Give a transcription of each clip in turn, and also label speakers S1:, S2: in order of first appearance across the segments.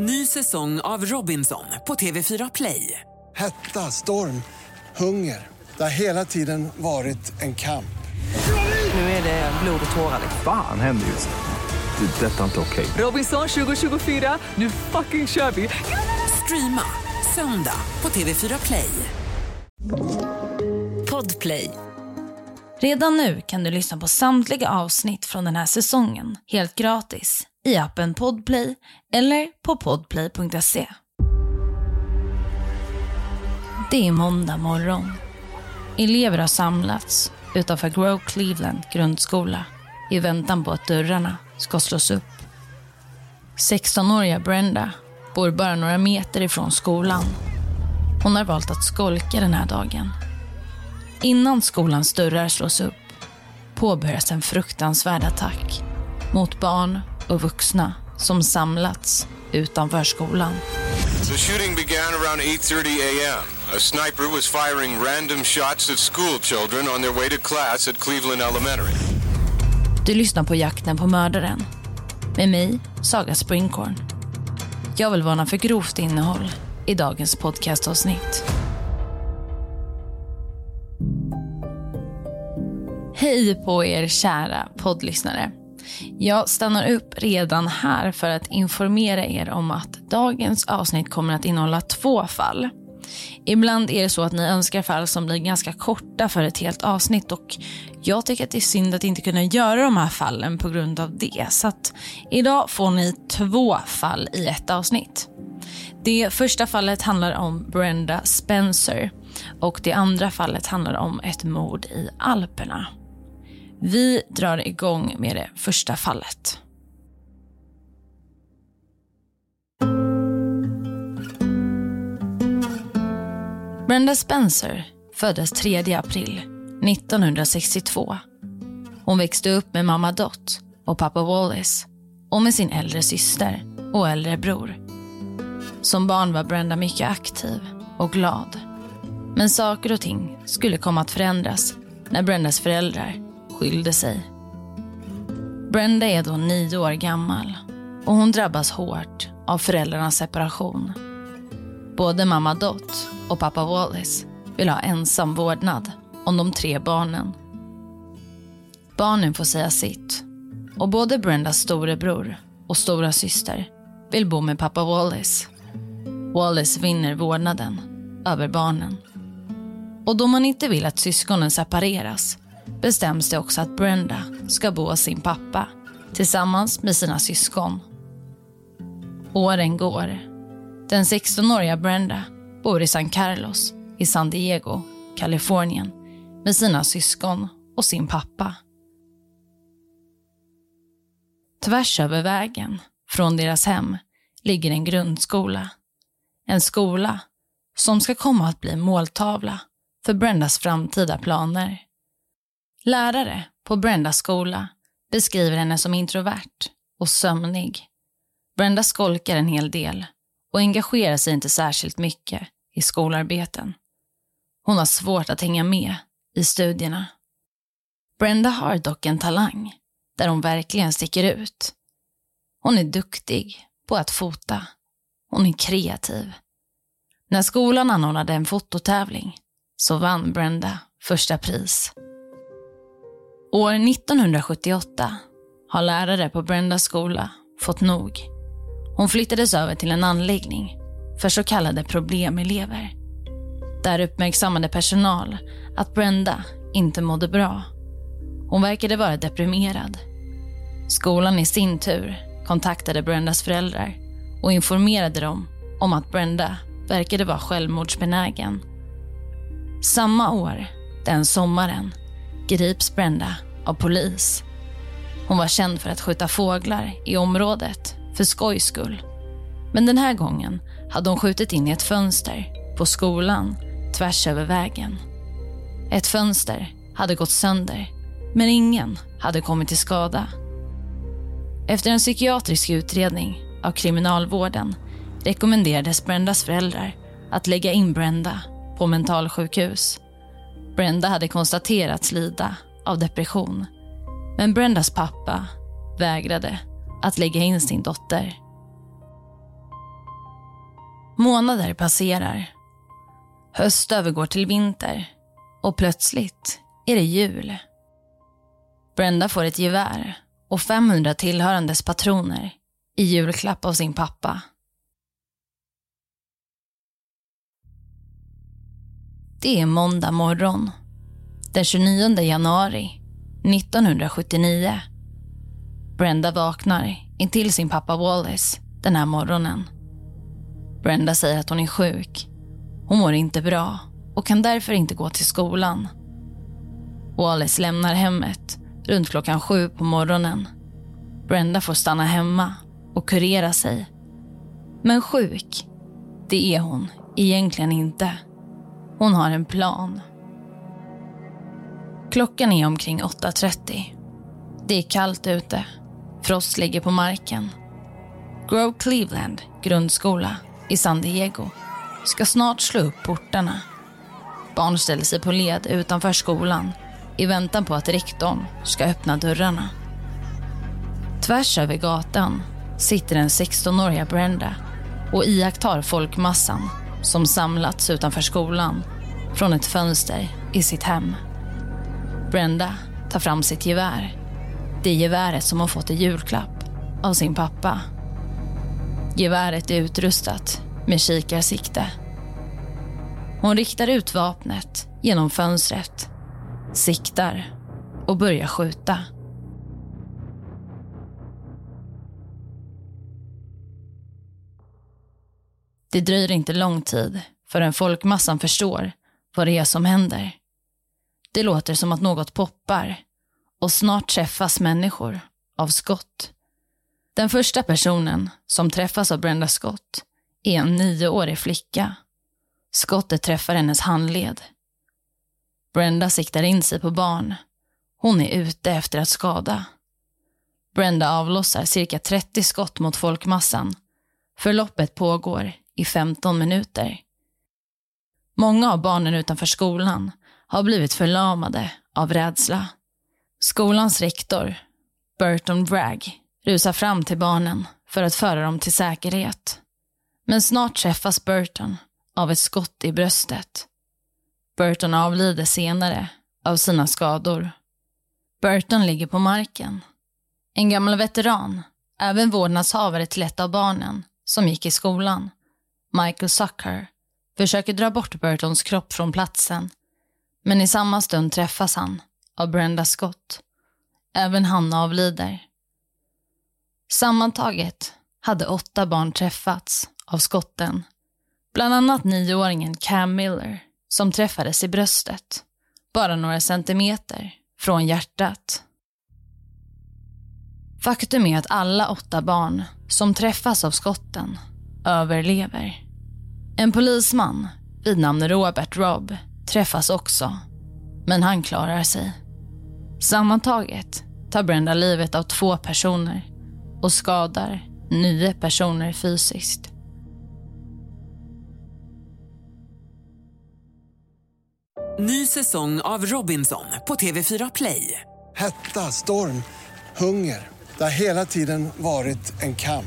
S1: Ny säsong av Robinson på TV4 Play.
S2: Hetta, storm, hunger. Det har hela tiden varit en kamp.
S1: Nu är det blod och tårar.
S3: Fan händer just nu. Det. Detta är inte okej.
S1: Robinson 2024, nu fucking kör vi! Streama söndag på TV4 Play.
S4: Podplay. Redan nu kan du lyssna på samtliga avsnitt från den här säsongen helt gratis i appen Podplay eller på podplay.se. Det är måndag morgon. Elever har samlats utanför Grow Cleveland grundskola i väntan på att dörrarna ska slås upp. 16-åriga Brenda bor bara några meter ifrån skolan. Hon har valt att skolka den här dagen. Innan skolans dörrar slås upp påbörjas en fruktansvärd attack mot barn och vuxna som samlats utanför skolan.
S5: The shooting began around 8:30 a.m. A sniper was firing random shots at school children on their way to class at Cleveland Elementary.
S4: Du lyssnar på Jakten på mördaren. Med mig, Saga Springhorn. Jag vill varna för grovt innehåll i dagens podcastavsnitt. Hej på er kära poddlyssnare. Jag stannar upp redan här för att informera er om att dagens avsnitt kommer att innehålla två fall. Ibland är det så att ni önskar fall som blir ganska korta för ett helt avsnitt och jag tycker att det är synd att inte kunna göra de här fallen på grund av det. Så att idag får ni två fall i ett avsnitt. Det första fallet handlar om Brenda Spencer och det andra fallet handlar om ett mord i Alperna. Vi drar igång med det första fallet. Brenda Spencer föddes 3 april 1962. Hon växte upp med mamma Dot och pappa Wallace och med sin äldre syster och äldre bror. Som barn var Brenda mycket aktiv och glad. Men saker och ting skulle komma att förändras när Brendas föräldrar skilde sig. Brenda är då nio år gammal och hon drabbas hårt av föräldrarnas separation. Både mamma Dot och pappa Wallace vill ha ensam vårdnad om de tre barnen. Barnen får säga sitt och både Brendas storebror och stora syster vill bo med pappa Wallace. Wallace vinner vårdnaden över barnen. Och då man inte vill att syskonen separeras bestäms det också att Brenda ska bo hos sin pappa tillsammans med sina syskon. Åren går. Den 16-åriga Brenda bor i San Carlos i San Diego, Kalifornien med sina syskon och sin pappa. Tvärs över vägen från deras hem ligger en grundskola. En skola som ska komma att bli måltavla för Brendas framtida planer. Lärare på Brendas skola beskriver henne som introvert och sömnig. Brenda skolkar en hel del och engagerar sig inte särskilt mycket i skolarbeten. Hon har svårt att hänga med i studierna. Brenda har dock en talang där hon verkligen sticker ut. Hon är duktig på att fota. Hon är kreativ. När skolan anordnade en fototävling så vann Brenda första pris. År 1978 har lärare på Brendas skola fått nog. Hon flyttades över till en anläggning för så kallade problemelever. Där uppmärksammade personal att Brenda inte mådde bra. Hon verkade vara deprimerad. Skolan i sin tur kontaktade Brendas föräldrar och informerade dem om att Brenda verkade vara självmordsbenägen. Samma år, den sommaren, grips Brenda av polis. Hon var känd för att skjuta fåglar i området för skojs skull. Men den här gången hade hon skjutit in i ett fönster på skolan tvärs över vägen. Ett fönster hade gått sönder, men ingen hade kommit till skada. Efter en psykiatrisk utredning av kriminalvården rekommenderades Brendas föräldrar att lägga in Brenda på mentalsjukhus. Brenda hade konstaterats lida av depression. Men Brendas pappa vägrade att lägga in sin dotter. Månader passerar. Höst övergår till vinter och plötsligt är det jul. Brenda får ett gevär och 500 tillhörandes patroner i julklapp av sin pappa. Det är måndag morgon. Den 29 januari 1979. Brenda vaknar intill sin pappa Wallace den här morgonen. Brenda säger att hon är sjuk. Hon mår inte bra och kan därför inte gå till skolan. Wallace lämnar hemmet runt klockan sju på morgonen. Brenda får stanna hemma och kurera sig. Men sjuk, det är hon egentligen inte. Hon har en plan. Klockan är omkring 8.30. Det är kallt ute. Frost ligger på marken. Grove Cleveland grundskola i San Diego ska snart slå upp portarna. Barn ställer sig på led utanför skolan i väntan på att rektorn ska öppna dörrarna. Tvärs över gatan sitter den 16-åriga Brenda och iakttar folkmassan som samlats utanför skolan från ett fönster i sitt hem. Brenda tar fram sitt gevär. Det geväret som hon fått i julklapp av sin pappa. Geväret är utrustat med kikarsikte. Hon riktar ut vapnet genom fönstret, siktar och börjar skjuta. Det dröjer inte lång tid förrän folkmassan förstår vad det är som händer. Det låter som att något poppar och snart träffas människor av skott. Den första personen som träffas av Brenda Scott är en nioårig flicka. Skottet träffar hennes handled. Brenda siktar in sig på barn. Hon är ute efter att skada. Brenda avlossar cirka 30 skott mot folkmassan. Förloppet pågår i 15 minuter. Många av barnen utanför skolan har blivit förlamade av rädsla. Skolans rektor, Burton Bragg, rusar fram till barnen för att föra dem till säkerhet. Men snart träffas Burton av ett skott i bröstet. Burton avlider senare av sina skador. Burton ligger på marken. En gammal veteran, även vårdnadshavare till ett av barnen som gick i skolan, Michael Sucker, försöker dra bort Burtons kropp från platsen. Men i samma stund träffas han av Brenda Scott. Även han avlider. Sammantaget hade åtta barn träffats av skotten. Bland annat nioåringen Cam Miller som träffades i bröstet, bara några centimeter från hjärtat. Faktum är att alla åtta barn som träffas av skotten överlever. En polisman vid namn Robert Robb träffas också, men han klarar sig. Sammantaget tar Brenda livet av två personer och skadar nio personer fysiskt.
S1: Ny säsong av Robinson på TV4 Play.
S2: Hetta, storm, hunger. Det har hela tiden varit en kamp.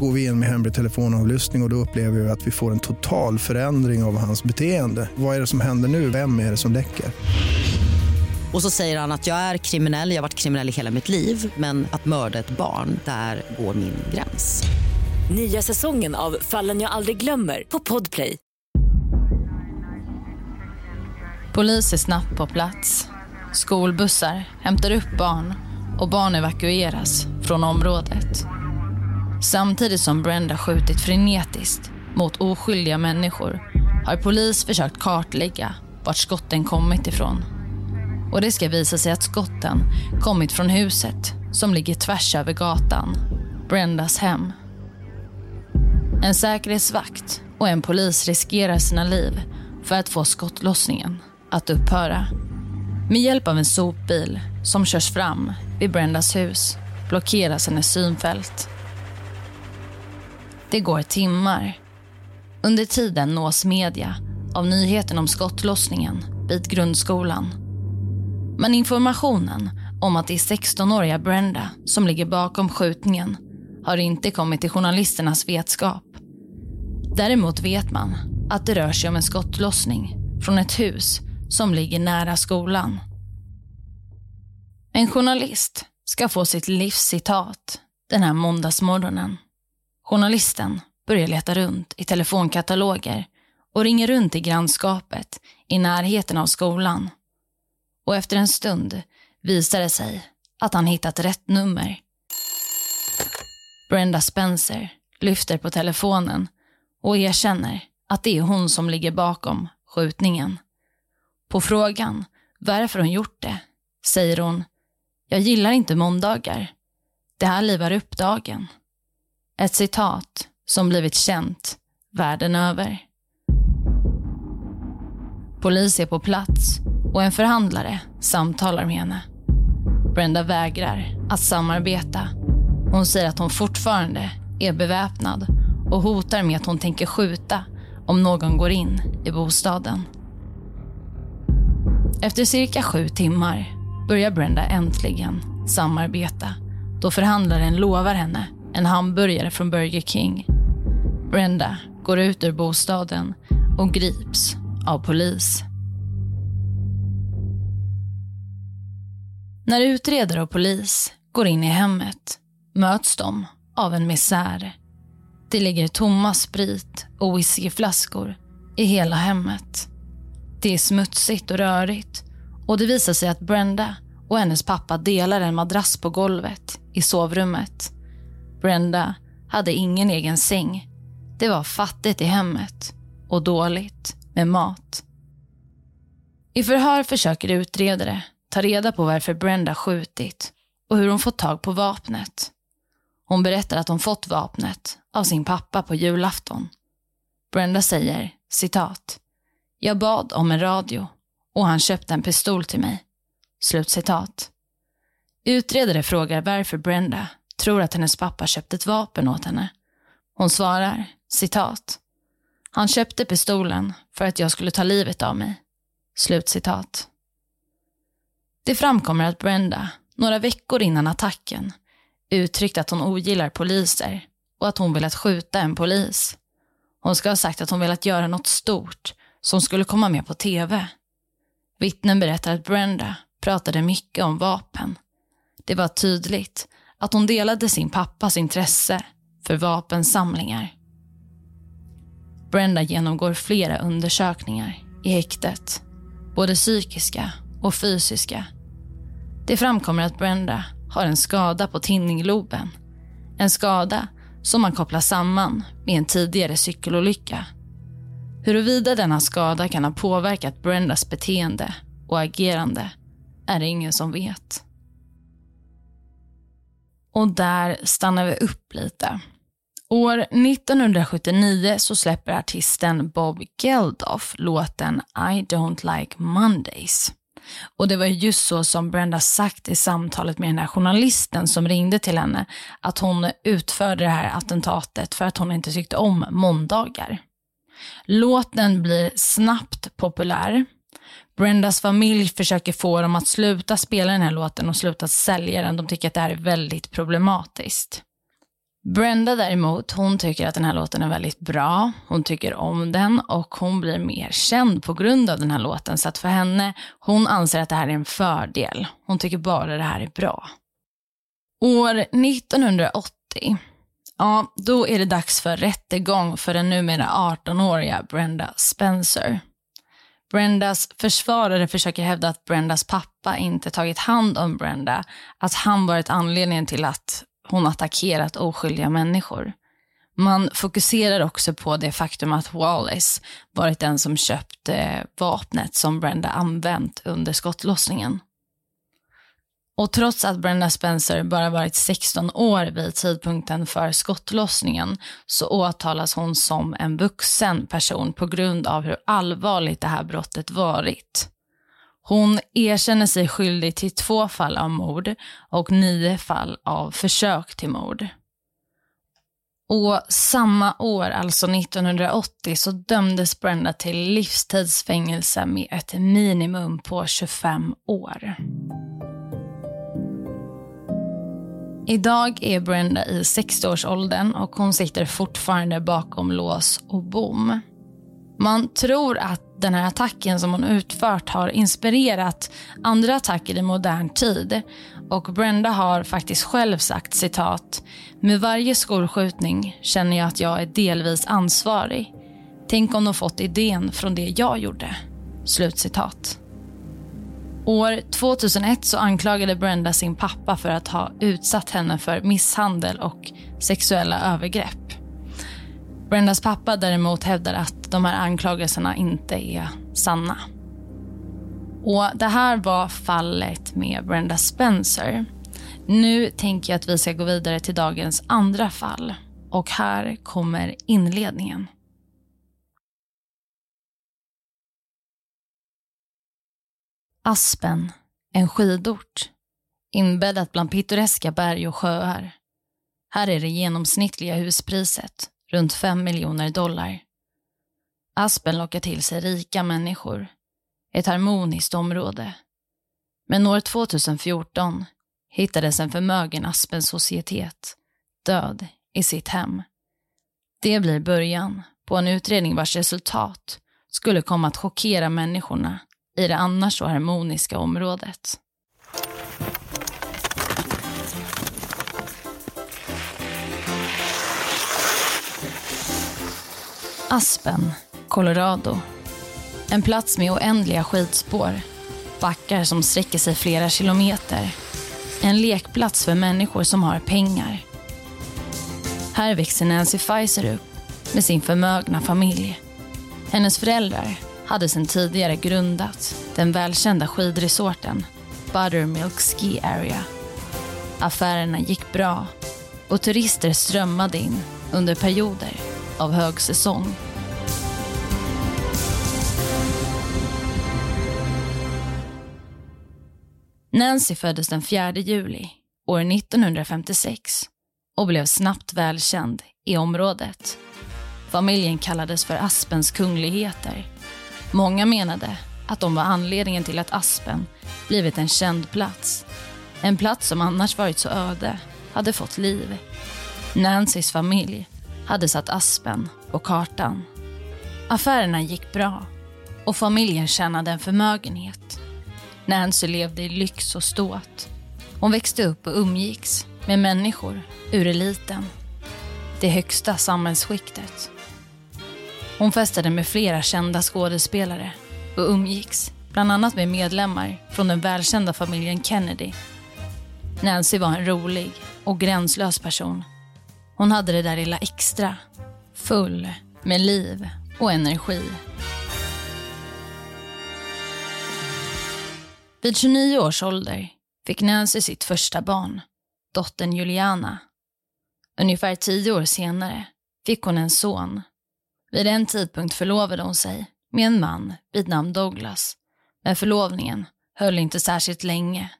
S6: Går vi in med hemlig telefonavlyssning och, och då upplever vi att vi får en total förändring av hans beteende. Vad är det som händer nu? Vem är det som läcker?
S7: Och så säger han att jag är kriminell, jag har varit kriminell i hela mitt liv men att mörda ett barn, där går min gräns.
S8: Nya säsongen av Fallen jag aldrig glömmer på Podplay.
S4: Polis är snabbt på plats. Skolbussar hämtar upp barn och barn evakueras från området. Samtidigt som Brenda skjutit frenetiskt mot oskyldiga människor har polis försökt kartlägga vart skotten kommit ifrån. Och det ska visa sig att skotten kommit från huset som ligger tvärs över gatan, Brendas hem. En säkerhetsvakt och en polis riskerar sina liv för att få skottlossningen att upphöra. Med hjälp av en sopbil som körs fram vid Brendas hus blockeras hennes synfält. Det går timmar. Under tiden nås media av nyheten om skottlossningen vid grundskolan. Men informationen om att det är 16-åriga Brenda som ligger bakom skjutningen har inte kommit till journalisternas vetskap. Däremot vet man att det rör sig om en skottlossning från ett hus som ligger nära skolan. En journalist ska få sitt livscitat den här måndagsmorgonen. Journalisten börjar leta runt i telefonkataloger och ringer runt i grannskapet i närheten av skolan. Och efter en stund visar det sig att han hittat rätt nummer. Brenda Spencer lyfter på telefonen och erkänner att det är hon som ligger bakom skjutningen. På frågan varför hon gjort det säger hon Jag gillar inte måndagar. Det här livar upp dagen. Ett citat som blivit känt världen över. Polis är på plats och en förhandlare samtalar med henne. Brenda vägrar att samarbeta. Hon säger att hon fortfarande är beväpnad och hotar med att hon tänker skjuta om någon går in i bostaden. Efter cirka sju timmar börjar Brenda äntligen samarbeta då förhandlaren lovar henne en hamburgare från Burger King. Brenda går ut ur bostaden och grips av polis. När utredare och polis går in i hemmet möts de av en misär. Det ligger tomma sprit och whiskyflaskor i hela hemmet. Det är smutsigt och rörigt och det visar sig att Brenda och hennes pappa delar en madrass på golvet i sovrummet. Brenda hade ingen egen säng. Det var fattigt i hemmet och dåligt med mat. I förhör försöker utredare ta reda på varför Brenda skjutit och hur hon fått tag på vapnet. Hon berättar att hon fått vapnet av sin pappa på julafton. Brenda säger, citat, jag bad om en radio och han köpte en pistol till mig. Slutcitat. Utredare frågar varför Brenda tror att hennes pappa köpte ett vapen åt henne. Hon svarar, citat. Han köpte pistolen för att jag skulle ta livet av mig. Slutcitat. Det framkommer att Brenda, några veckor innan attacken, uttryckt att hon ogillar poliser och att hon velat skjuta en polis. Hon ska ha sagt att hon velat göra något stort som skulle komma med på tv. Vittnen berättar att Brenda pratade mycket om vapen. Det var tydligt att hon delade sin pappas intresse för vapensamlingar. Brenda genomgår flera undersökningar i häktet, både psykiska och fysiska. Det framkommer att Brenda har en skada på tinningloben. En skada som man kopplar samman med en tidigare cykelolycka. Huruvida denna skada kan ha påverkat Brendas beteende och agerande är det ingen som vet. Och där stannar vi upp lite. År 1979 så släpper artisten Bob Geldof låten I don't like Mondays. Och det var just så som Brenda sagt i samtalet med den här journalisten som ringde till henne, att hon utförde det här attentatet för att hon inte tyckte om måndagar. Låten blir snabbt populär. Brendas familj försöker få dem att sluta spela den här låten och sluta sälja den. De tycker att det här är väldigt problematiskt. Brenda däremot, hon tycker att den här låten är väldigt bra. Hon tycker om den och hon blir mer känd på grund av den här låten. Så att för henne, hon anser att det här är en fördel. Hon tycker bara det här är bra. År 1980, ja, då är det dags för rättegång för den numera 18-åriga Brenda Spencer. Brendas försvarare försöker hävda att Brendas pappa inte tagit hand om Brenda, att han varit anledningen till att hon attackerat oskyldiga människor. Man fokuserar också på det faktum att Wallace varit den som köpt eh, vapnet som Brenda använt under skottlossningen. Och trots att Brenda Spencer bara varit 16 år vid tidpunkten för skottlossningen så åtalas hon som en vuxen person på grund av hur allvarligt det här brottet varit. Hon erkänner sig skyldig till två fall av mord och nio fall av försök till mord. Och samma år, alltså 1980, så dömdes Brenda till livstidsfängelse med ett minimum på 25 år. Idag är Brenda i 60-årsåldern och hon sitter fortfarande bakom lås och bom. Man tror att den här attacken som hon utfört har inspirerat andra attacker i modern tid. Och Brenda har faktiskt själv sagt citat. Med varje skolskjutning känner jag att jag är delvis ansvarig. Tänk om de fått idén från det jag gjorde. Slutcitat. År 2001 så anklagade Brenda sin pappa för att ha utsatt henne för misshandel och sexuella övergrepp. Brendas pappa däremot hävdar att de här anklagelserna inte är sanna. Och Det här var fallet med Brenda Spencer. Nu tänker jag att vi ska gå vidare till dagens andra fall. Och här kommer inledningen. Aspen, en skidort. Inbäddat bland pittoreska berg och sjöar. Här är det genomsnittliga huspriset runt 5 miljoner dollar. Aspen lockar till sig rika människor. Ett harmoniskt område. Men år 2014 hittades en förmögen Aspen-societet död i sitt hem. Det blir början på en utredning vars resultat skulle komma att chockera människorna i det annars så harmoniska området. Aspen, Colorado. En plats med oändliga skidspår. Backar som sträcker sig flera kilometer. En lekplats för människor som har pengar. Här växer Nancy Pfizer upp med sin förmögna familj. Hennes föräldrar hade sedan tidigare grundat den välkända skidresorten Buttermilk Ski Area. Affärerna gick bra och turister strömmade in under perioder av högsäsong. Nancy föddes den 4 juli år 1956 och blev snabbt välkänd i området. Familjen kallades för Aspens kungligheter. Många menade att de var anledningen till att Aspen blivit en känd plats. En plats som annars varit så öde hade fått liv. Nancys familj hade satt Aspen på kartan. Affärerna gick bra och familjen tjänade en förmögenhet. Nancy levde i lyx och ståt. Hon växte upp och umgicks med människor ur eliten. Det högsta samhällsskiktet. Hon festade med flera kända skådespelare och umgicks bland annat med medlemmar från den välkända familjen Kennedy. Nancy var en rolig och gränslös person hon hade det där lilla extra. Full med liv och energi. Vid 29 års ålder fick Nancy sitt första barn, dottern Juliana. Ungefär tio år senare fick hon en son. Vid en tidpunkt förlovade hon sig med en man vid namn Douglas. Men förlovningen höll inte särskilt länge.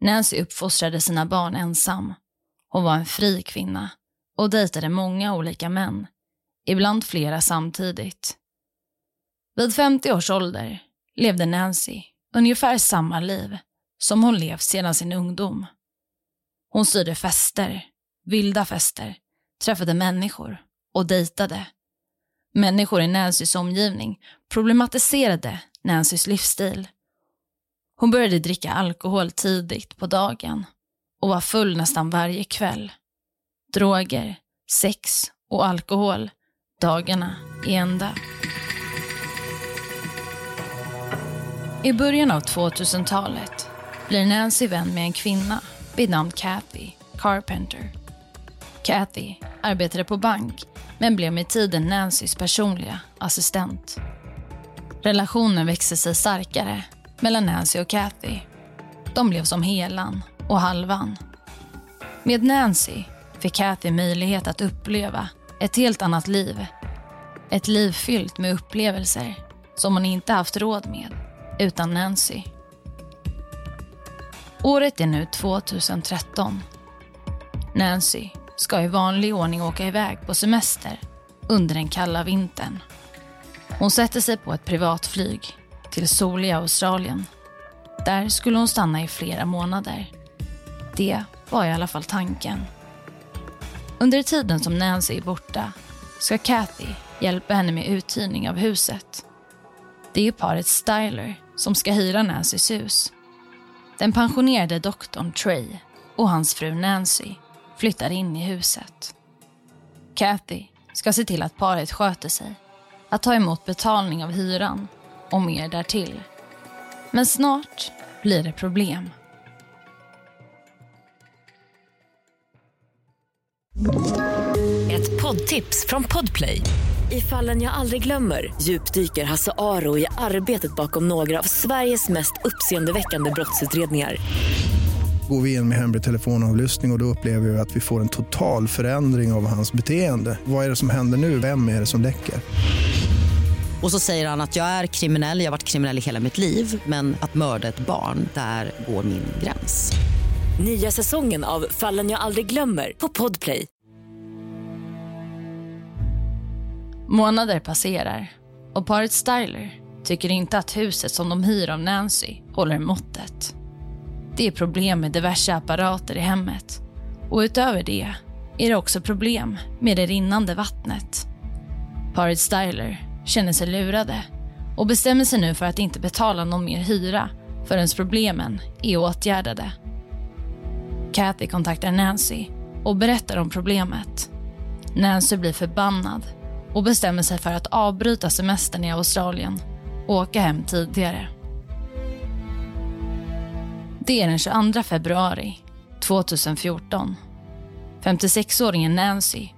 S4: Nancy uppfostrade sina barn ensam. Hon var en fri kvinna och dejtade många olika män, ibland flera samtidigt. Vid 50 års ålder levde Nancy ungefär samma liv som hon levt sedan sin ungdom. Hon styrde fester, vilda fester, träffade människor och dejtade. Människor i Nancys omgivning problematiserade Nancys livsstil. Hon började dricka alkohol tidigt på dagen och var full nästan varje kväll droger, sex och alkohol dagarna i ända. I början av 2000-talet blir Nancy vän med en kvinna vid namn Kathy Carpenter. Kathy arbetade på bank men blev med tiden Nancys personliga assistent. Relationen växte sig starkare mellan Nancy och Kathy. De blev som helan och halvan. Med Nancy fick Kathy möjlighet att uppleva ett helt annat liv. Ett liv fyllt med upplevelser som hon inte haft råd med. utan Nancy. Året är nu 2013. Nancy ska i vanlig ordning åka iväg på semester under den kalla vintern. Hon sätter sig på ett privatflyg till soliga Australien. Där skulle hon stanna i flera månader. Det var i alla fall tanken. Under tiden som Nancy är borta ska Kathy hjälpa henne med uthyrning av huset. Det är paret Styler som ska hyra Nancys hus. Den pensionerade doktorn Trey och hans fru Nancy flyttar in i huset. Kathy ska se till att paret sköter sig, att ta emot betalning av hyran och mer därtill. Men snart blir det problem.
S8: Ett poddtips från Podplay. I fallen jag aldrig glömmer djupdyker Hasse Aro i arbetet bakom några av Sveriges mest uppseendeväckande brottsutredningar.
S6: Går vi in med hemlig telefonavlyssning och, och då upplever vi att vi får en total förändring av hans beteende. Vad är det som händer nu? Vem är det som läcker?
S7: Och så säger han att jag är kriminell, jag har varit kriminell i hela mitt liv men att mörda ett barn, där går min gräns.
S8: Nya säsongen av Fallen jag aldrig glömmer på Podplay.
S4: Månader passerar och paret Styler tycker inte att huset som de hyr av Nancy håller måttet. Det är problem med diverse apparater i hemmet och utöver det är det också problem med det rinnande vattnet. Paret Styler känner sig lurade och bestämmer sig nu för att inte betala någon mer hyra förrän problemen är åtgärdade. Kathy kontaktar Nancy och berättar om problemet. Nancy blir förbannad och bestämmer sig för att avbryta semestern i Australien och åka hem tidigare. Det är den 22 februari 2014. 56-åringen Nancy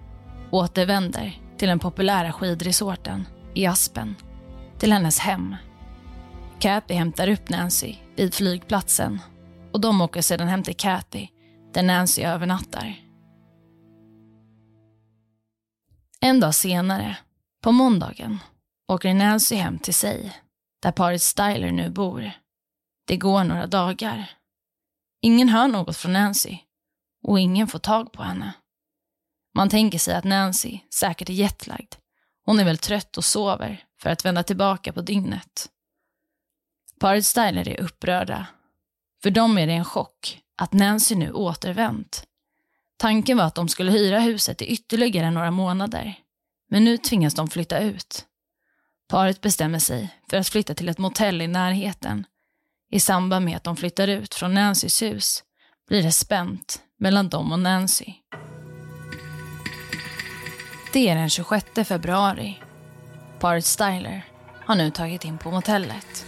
S4: återvänder till den populära skidresorten i Aspen, till hennes hem. Kathy hämtar upp Nancy vid flygplatsen och de åker sedan hem till Kathy där Nancy övernattar. En dag senare, på måndagen, åker Nancy hem till sig, där paret Styler nu bor. Det går några dagar. Ingen hör något från Nancy och ingen får tag på henne. Man tänker sig att Nancy säkert är jetlagd. Hon är väl trött och sover för att vända tillbaka på dygnet. Paret Styler är upprörda. För dem är det en chock att Nancy nu återvänt. Tanken var att de skulle hyra huset i ytterligare några månader. Men nu tvingas de flytta ut. Paret bestämmer sig för att flytta till ett motell i närheten. I samband med att de flyttar ut från Nancys hus blir det spänt mellan dem och Nancy. Det är den 26 februari. Paret Styler har nu tagit in på motellet.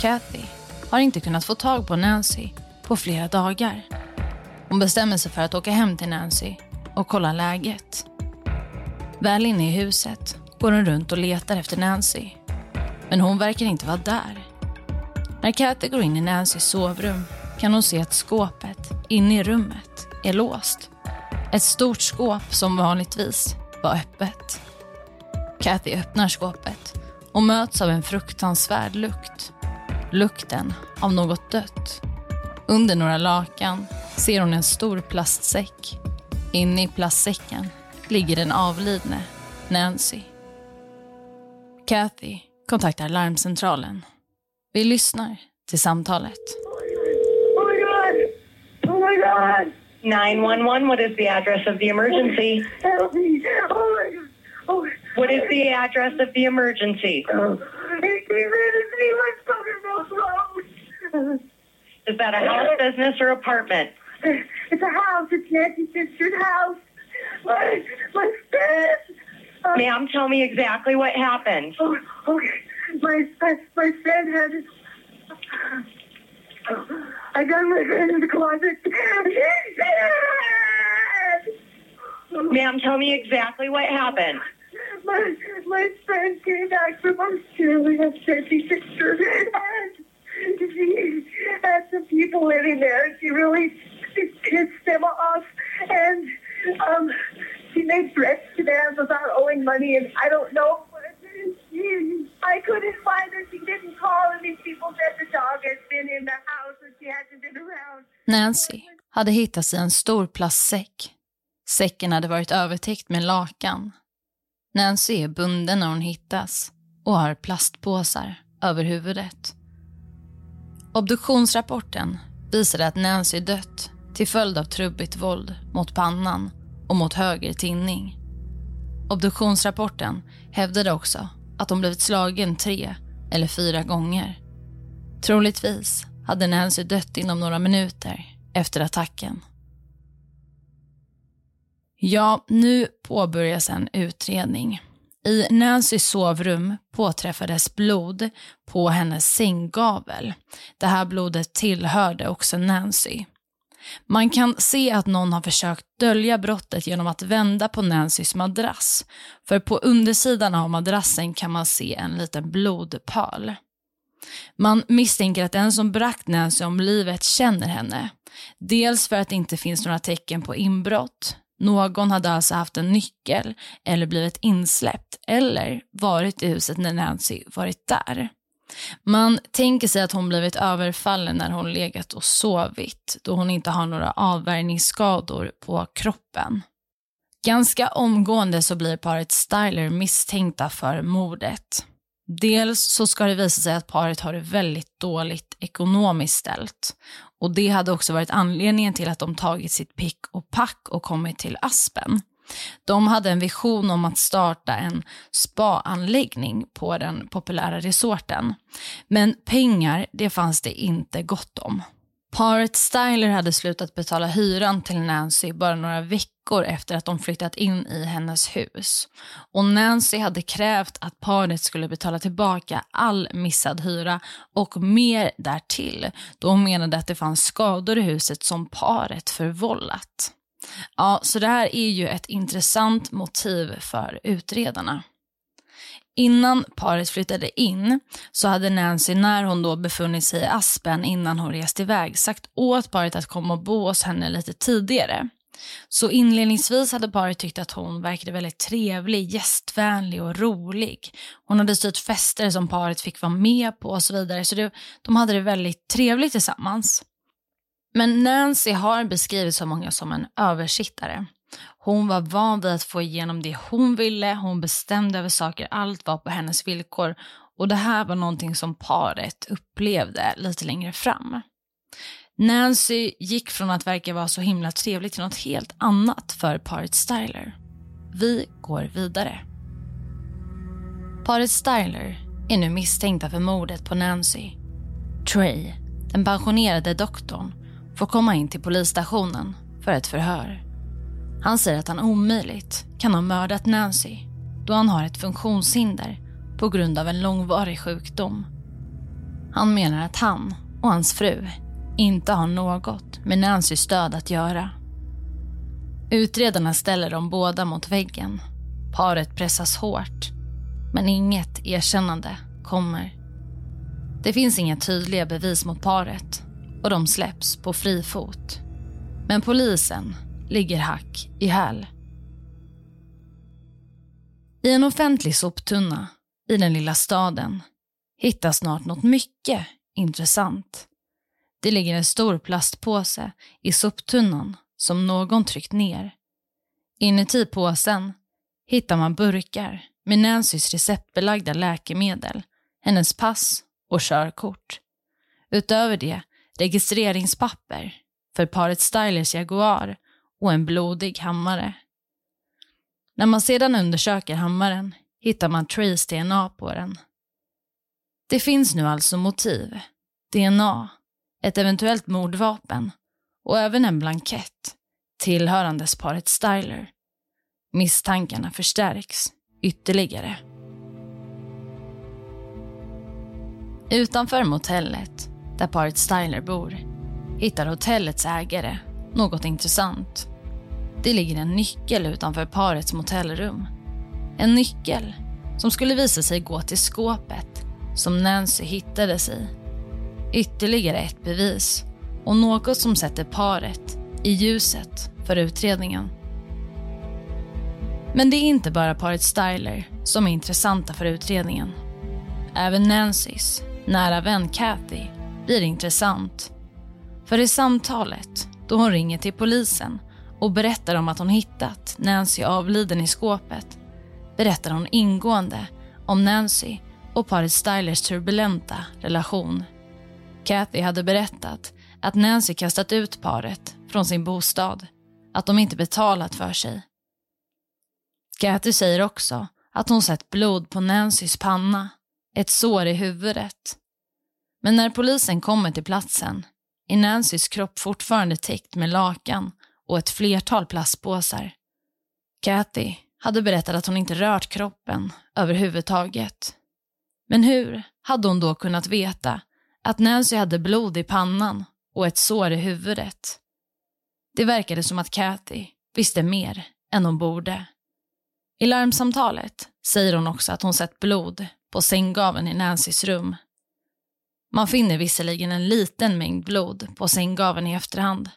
S4: Kathy har inte kunnat få tag på Nancy på flera dagar. Hon bestämmer sig för att åka hem till Nancy och kolla läget. Väl inne i huset går hon runt och letar efter Nancy. Men hon verkar inte vara där. När Kathy går in i Nancys sovrum kan hon se att skåpet inne i rummet är låst. Ett stort skåp som vanligtvis var öppet. Kathy öppnar skåpet och möts av en fruktansvärd lukt. Lukten av något dött. Under några lakan ser hon en stor plastsäck. Inne i plastsäcken ligger den avlidne Nancy. Kathy kontaktar larmcentralen. Vi lyssnar till samtalet.
S9: Oh my god! Oh my god!
S10: 911, what is the address of the emergency?
S9: Help me! Oh my god! Oh,
S10: What is the address of the emergency?
S9: Uh, oh. He came in and he was Summerville Road.
S10: Is that a house, business, or apartment?
S9: It's a house. It's Nancy's sister's house. My, my friend.
S10: Ma'am, tell me exactly what happened.
S9: Oh, okay. My, my, my friend had. I got my friend in the closet.
S10: Ma'am, tell me exactly what happened.
S9: My, my friend came back from Australia, said she her, and she had some people living there, and she really pissed them off, and um, she made threats to them about owing money, and I don't know.
S4: Nancy hade hittats i en stor plastsäck. Säcken hade varit övertäckt med lakan. Nancy är bunden när hon hittas och har plastpåsar över huvudet. Obduktionsrapporten visade att Nancy dött till följd av trubbigt våld mot pannan och mot höger tinning. Obduktionsrapporten hävdade också att hon blivit slagen tre eller fyra gånger. Troligtvis hade Nancy dött inom några minuter efter attacken. Ja, nu påbörjas en utredning. I Nancys sovrum påträffades blod på hennes sänggavel. Det här blodet tillhörde också Nancy. Man kan se att någon har försökt dölja brottet genom att vända på Nancys madrass. För på undersidan av madrassen kan man se en liten blodpöl. Man misstänker att den som bragt Nancy om livet känner henne. Dels för att det inte finns några tecken på inbrott. Någon hade alltså haft en nyckel eller blivit insläppt eller varit i huset när Nancy varit där. Man tänker sig att hon blivit överfallen när hon legat och sovit då hon inte har några avvärjningsskador på kroppen. Ganska omgående så blir paret Styler misstänkta för mordet. Dels så ska det visa sig att paret har det väldigt dåligt ekonomiskt ställt. Och det hade också varit anledningen till att de tagit sitt pick och pack och kommit till Aspen. De hade en vision om att starta en spa-anläggning på den populära resorten. Men pengar, det fanns det inte gott om. Paret Styler hade slutat betala hyran till Nancy bara några veckor efter att de flyttat in i hennes hus. Och Nancy hade krävt att paret skulle betala tillbaka all missad hyra och mer därtill då hon menade att det fanns skador i huset som paret förvållat. Ja, så det här är ju ett intressant motiv för utredarna. Innan paret flyttade in så hade Nancy, när hon då befunnit sig i Aspen innan hon reste iväg, sagt åt paret att komma och bo hos henne lite tidigare. Så inledningsvis hade paret tyckt att hon verkade väldigt trevlig, gästvänlig och rolig. Hon hade styrt fester som paret fick vara med på och så vidare. Så det, de hade det väldigt trevligt tillsammans. Men Nancy har beskrivits av många som en översittare. Hon var van vid att få igenom det hon ville, hon bestämde över saker, allt var på hennes villkor. Och det här var någonting som paret upplevde lite längre fram. Nancy gick från att verka vara så himla trevlig till något helt annat för paret Styler. Vi går vidare. Paret Styler är nu misstänkta för mordet på Nancy. Trey, den pensionerade doktorn, får komma in till polisstationen för ett förhör. Han säger att han omöjligt kan ha mördat Nancy då han har ett funktionshinder på grund av en långvarig sjukdom. Han menar att han och hans fru inte har något med Nancys död att göra. Utredarna ställer dem båda mot väggen. Paret pressas hårt, men inget erkännande kommer. Det finns inga tydliga bevis mot paret och de släpps på fri fot. Men polisen ligger hack i häl. I en offentlig soptunna i den lilla staden hittas snart något mycket intressant. Det ligger en stor plastpåse i soptunnan som någon tryckt ner. Inuti påsen hittar man burkar med Nancys receptbelagda läkemedel, hennes pass och körkort. Utöver det registreringspapper för paret Stylers Jaguar och en blodig hammare. När man sedan undersöker hammaren hittar man Trays DNA på den. Det finns nu alltså motiv, DNA, ett eventuellt mordvapen och även en blankett tillhörandes paret Styler. Misstankarna förstärks ytterligare. Utanför motellet, där paret Styler bor, hittar hotellets ägare något intressant. Det ligger en nyckel utanför parets motellrum. En nyckel som skulle visa sig gå till skåpet som Nancy hittades i. Ytterligare ett bevis och något som sätter paret i ljuset för utredningen. Men det är inte bara paret Styler som är intressanta för utredningen. Även Nancys, nära vän Kathy, blir intressant. För i samtalet, då hon ringer till polisen och berättar om att hon hittat Nancy avliden i skåpet, berättar hon ingående om Nancy och paret Stylers turbulenta relation. Kathy hade berättat att Nancy kastat ut paret från sin bostad, att de inte betalat för sig. Kathy säger också att hon sett blod på Nancys panna, ett sår i huvudet. Men när polisen kommer till platsen är Nancys kropp fortfarande täckt med lakan och ett flertal plastpåsar. Kathy hade berättat att hon inte rört kroppen överhuvudtaget. Men hur hade hon då kunnat veta att Nancy hade blod i pannan och ett sår i huvudet? Det verkade som att Kathy visste mer än hon borde. I larmsamtalet säger hon också att hon sett blod på sänggaveln i Nancys rum. Man finner visserligen en liten mängd blod på sänggaveln i efterhand.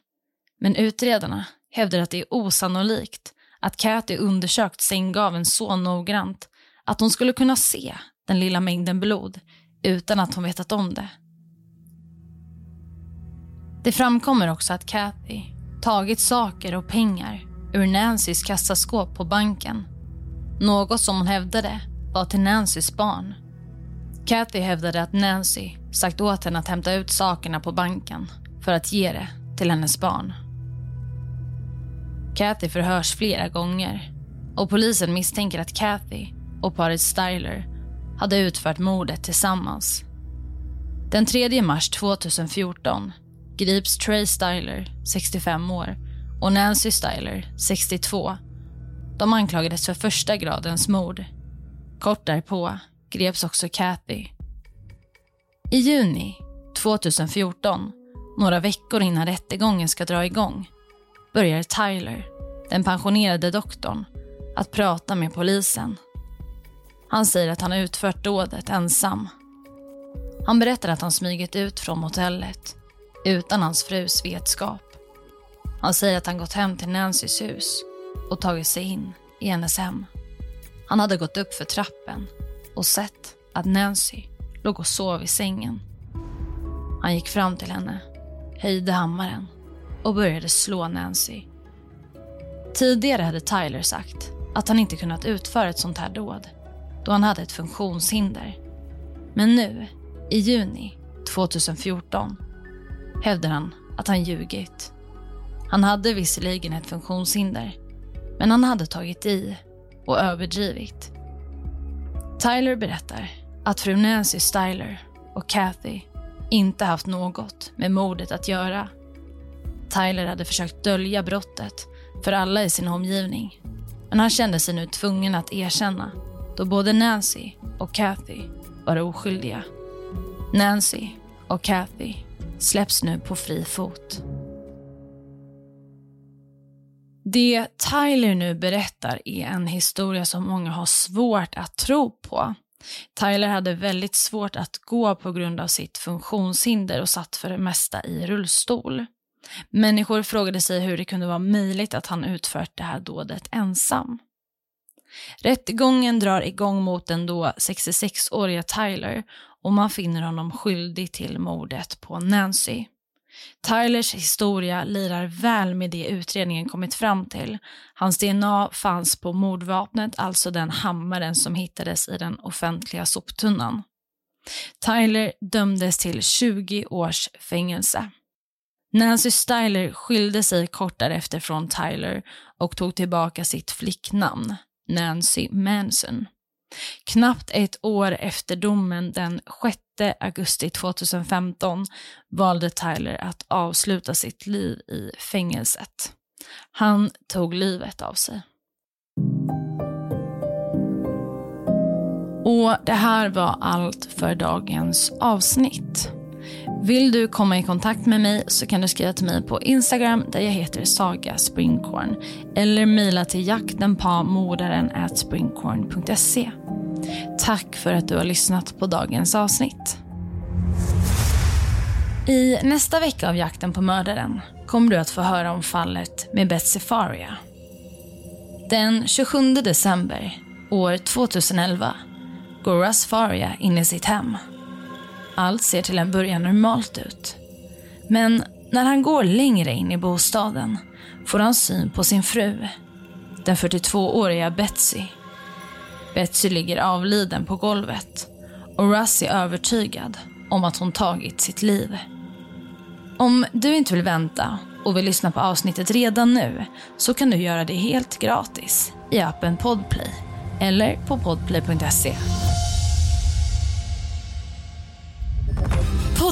S4: Men utredarna hävdar att det är osannolikt att Kathy undersökt sänggaveln så noggrant att hon skulle kunna se den lilla mängden blod utan att hon vetat om det. Det framkommer också att Kathy tagit saker och pengar ur Nancys kassaskåp på banken. Något som hon hävdade var till Nancys barn. Kathy hävdade att Nancy sagt åt henne att hämta ut sakerna på banken för att ge det till hennes barn. Kathy förhörs flera gånger och polisen misstänker att Kathy och paret Styler hade utfört mordet tillsammans. Den 3 mars 2014 grips Trey Styler, 65 år, och Nancy Styler, 62. De anklagades för första gradens mord. Kort därpå greps också Kathy. I juni 2014, några veckor innan rättegången ska dra igång, börjar Tyler, den pensionerade doktorn, att prata med polisen. Han säger att han har utfört dådet ensam. Han berättar att han smugit ut från motellet utan hans frus vetskap. Han säger att han gått hem till Nancys hus och tagit sig in i hennes hem. Han hade gått upp för trappen och sett att Nancy låg och sov i sängen. Han gick fram till henne, höjde hammaren och började slå Nancy. Tidigare hade Tyler sagt att han inte kunnat utföra ett sånt här dåd då han hade ett funktionshinder. Men nu, i juni 2014, hävdar han att han ljugit. Han hade visserligen ett funktionshinder, men han hade tagit i och överdrivit. Tyler berättar att fru Nancy Styler och Kathy inte haft något med mordet att göra. Tyler hade försökt dölja brottet för alla i sin omgivning, men han kände sig nu tvungen att erkänna då både Nancy och Kathy var oskyldiga. Nancy och Kathy släpps nu på fri fot. Det Tyler nu berättar är en historia som många har svårt att tro på. Tyler hade väldigt svårt att gå på grund av sitt funktionshinder och satt för det mesta i rullstol. Människor frågade sig hur det kunde vara möjligt att han utfört det här dådet ensam. Rättegången drar igång mot den då 66-åriga Tyler och man finner honom skyldig till mordet på Nancy. Tylers historia lirar väl med det utredningen kommit fram till. Hans DNA fanns på mordvapnet, alltså den hammaren som hittades i den offentliga soptunnan. Tyler dömdes till 20 års fängelse. Nancy Styler skilde sig kort därefter från Tyler och tog tillbaka sitt flicknamn, Nancy Manson. Knappt ett år efter domen den 6 augusti 2015 valde Tyler att avsluta sitt liv i fängelset. Han tog livet av sig. Och det här var allt för dagens avsnitt. Vill du komma i kontakt med mig så kan du skriva till mig på Instagram där jag heter Saga Springkorn eller mejla till jaktenpamordaren springkorn.se. Tack för att du har lyssnat på dagens avsnitt. I nästa vecka av Jakten på mördaren kommer du att få höra om fallet med Betsy Faria. Den 27 december år 2011 går Russ Faria in i sitt hem. Allt ser till en början normalt ut. Men när han går längre in i bostaden får han syn på sin fru, den 42-åriga Betsy. Betsy ligger avliden på golvet och Russ är övertygad om att hon tagit sitt liv. Om du inte vill vänta och vill lyssna på avsnittet redan nu så kan du göra det helt gratis i appen Podplay eller på podplay.se.